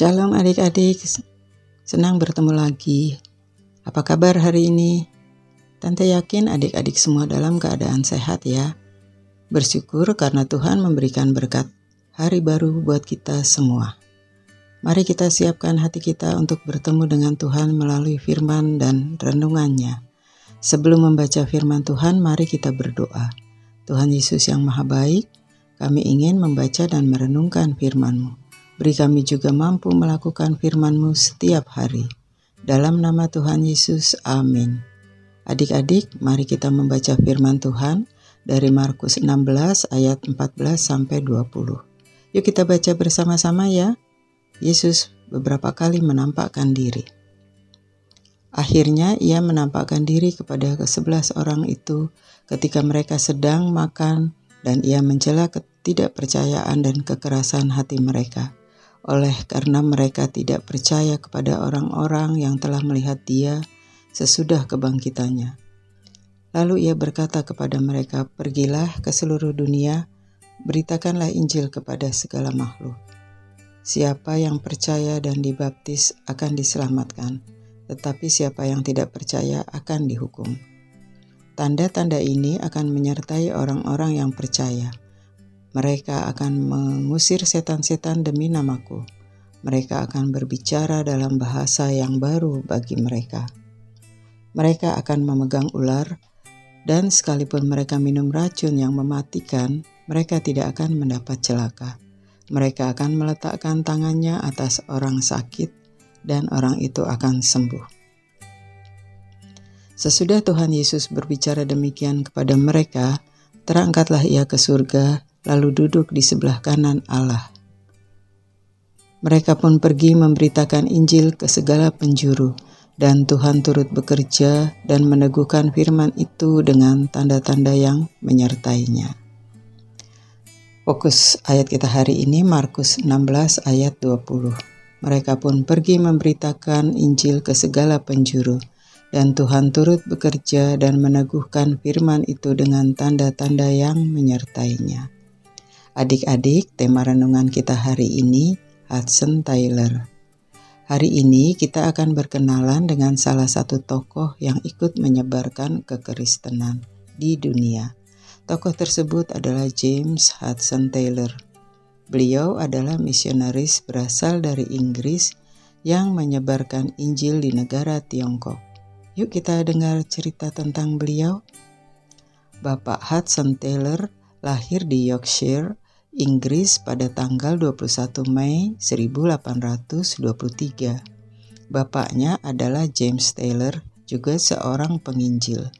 Shalom adik-adik, senang bertemu lagi. Apa kabar hari ini? Tante yakin adik-adik semua dalam keadaan sehat ya. Bersyukur karena Tuhan memberikan berkat hari baru buat kita semua. Mari kita siapkan hati kita untuk bertemu dengan Tuhan melalui firman dan renungannya. Sebelum membaca firman Tuhan, mari kita berdoa. Tuhan Yesus yang Maha Baik, kami ingin membaca dan merenungkan firman-Mu. Beri kami juga mampu melakukan firman-Mu setiap hari. Dalam nama Tuhan Yesus, amin. Adik-adik, mari kita membaca firman Tuhan dari Markus 16 ayat 14 sampai 20. Yuk kita baca bersama-sama ya. Yesus beberapa kali menampakkan diri. Akhirnya ia menampakkan diri kepada kesebelas orang itu ketika mereka sedang makan dan ia mencela ketidakpercayaan dan kekerasan hati mereka oleh karena mereka tidak percaya kepada orang-orang yang telah melihat dia sesudah kebangkitannya. Lalu ia berkata kepada mereka, "Pergilah ke seluruh dunia, beritakanlah Injil kepada segala makhluk. Siapa yang percaya dan dibaptis akan diselamatkan, tetapi siapa yang tidak percaya akan dihukum." Tanda-tanda ini akan menyertai orang-orang yang percaya mereka akan mengusir setan-setan demi namaku. Mereka akan berbicara dalam bahasa yang baru bagi mereka. Mereka akan memegang ular, dan sekalipun mereka minum racun yang mematikan, mereka tidak akan mendapat celaka. Mereka akan meletakkan tangannya atas orang sakit, dan orang itu akan sembuh. Sesudah Tuhan Yesus berbicara demikian kepada mereka, terangkatlah ia ke surga lalu duduk di sebelah kanan Allah. Mereka pun pergi memberitakan Injil ke segala penjuru, dan Tuhan turut bekerja dan meneguhkan firman itu dengan tanda-tanda yang menyertainya. Fokus ayat kita hari ini Markus 16 ayat 20. Mereka pun pergi memberitakan Injil ke segala penjuru, dan Tuhan turut bekerja dan meneguhkan firman itu dengan tanda-tanda yang menyertainya. Adik-adik, tema renungan kita hari ini Hudson Taylor. Hari ini kita akan berkenalan dengan salah satu tokoh yang ikut menyebarkan kekristenan di dunia. Tokoh tersebut adalah James Hudson Taylor. Beliau adalah misionaris berasal dari Inggris yang menyebarkan Injil di negara Tiongkok. Yuk kita dengar cerita tentang beliau. Bapak Hudson Taylor lahir di Yorkshire, Inggris pada tanggal 21 Mei 1823. Bapaknya adalah James Taylor, juga seorang penginjil.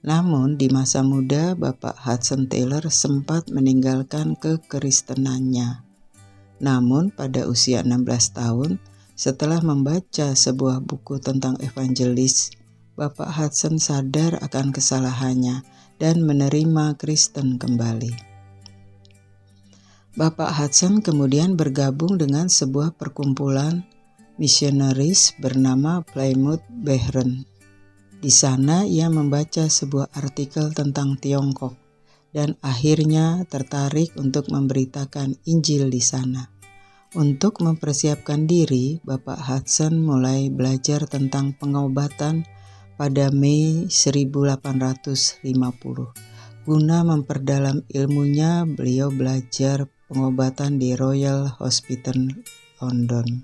Namun di masa muda Bapak Hudson Taylor sempat meninggalkan kekristenannya. Namun pada usia 16 tahun, setelah membaca sebuah buku tentang evangelis, Bapak Hudson sadar akan kesalahannya dan menerima Kristen kembali. Bapak Hudson kemudian bergabung dengan sebuah perkumpulan misionaris bernama Plymouth Brethren. Di sana ia membaca sebuah artikel tentang Tiongkok dan akhirnya tertarik untuk memberitakan Injil di sana. Untuk mempersiapkan diri, Bapak Hudson mulai belajar tentang pengobatan pada Mei 1850. Guna memperdalam ilmunya, beliau belajar pengobatan di Royal Hospital London.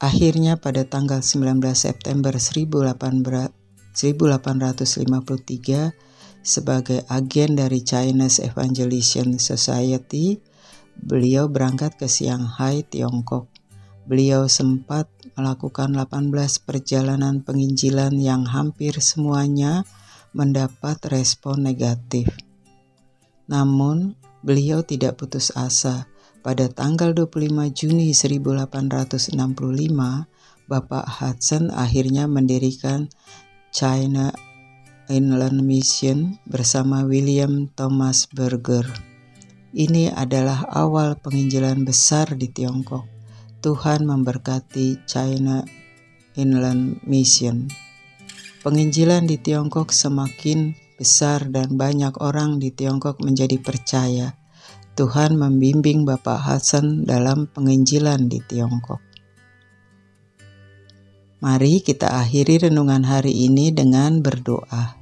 Akhirnya pada tanggal 19 September 1853 sebagai agen dari Chinese Evangelization Society, beliau berangkat ke Shanghai, Tiongkok. Beliau sempat melakukan 18 perjalanan penginjilan yang hampir semuanya mendapat respon negatif. Namun, beliau tidak putus asa. Pada tanggal 25 Juni 1865, Bapak Hudson akhirnya mendirikan China Inland Mission bersama William Thomas Berger. Ini adalah awal penginjilan besar di Tiongkok. Tuhan memberkati China Inland Mission. Penginjilan di Tiongkok semakin besar dan banyak orang di Tiongkok menjadi percaya. Tuhan membimbing Bapak Hasan dalam penginjilan di Tiongkok. Mari kita akhiri renungan hari ini dengan berdoa.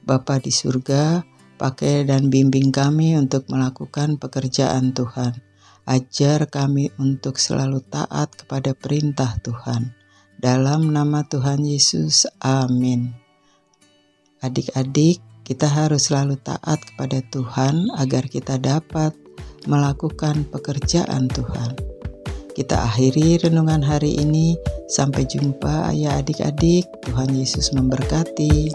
Bapa di surga, pakai dan bimbing kami untuk melakukan pekerjaan Tuhan. Ajar kami untuk selalu taat kepada perintah Tuhan. Dalam nama Tuhan Yesus, amin. Adik-adik, kita harus selalu taat kepada Tuhan agar kita dapat melakukan pekerjaan Tuhan. Kita akhiri renungan hari ini. Sampai jumpa, ayah adik-adik. Tuhan Yesus memberkati.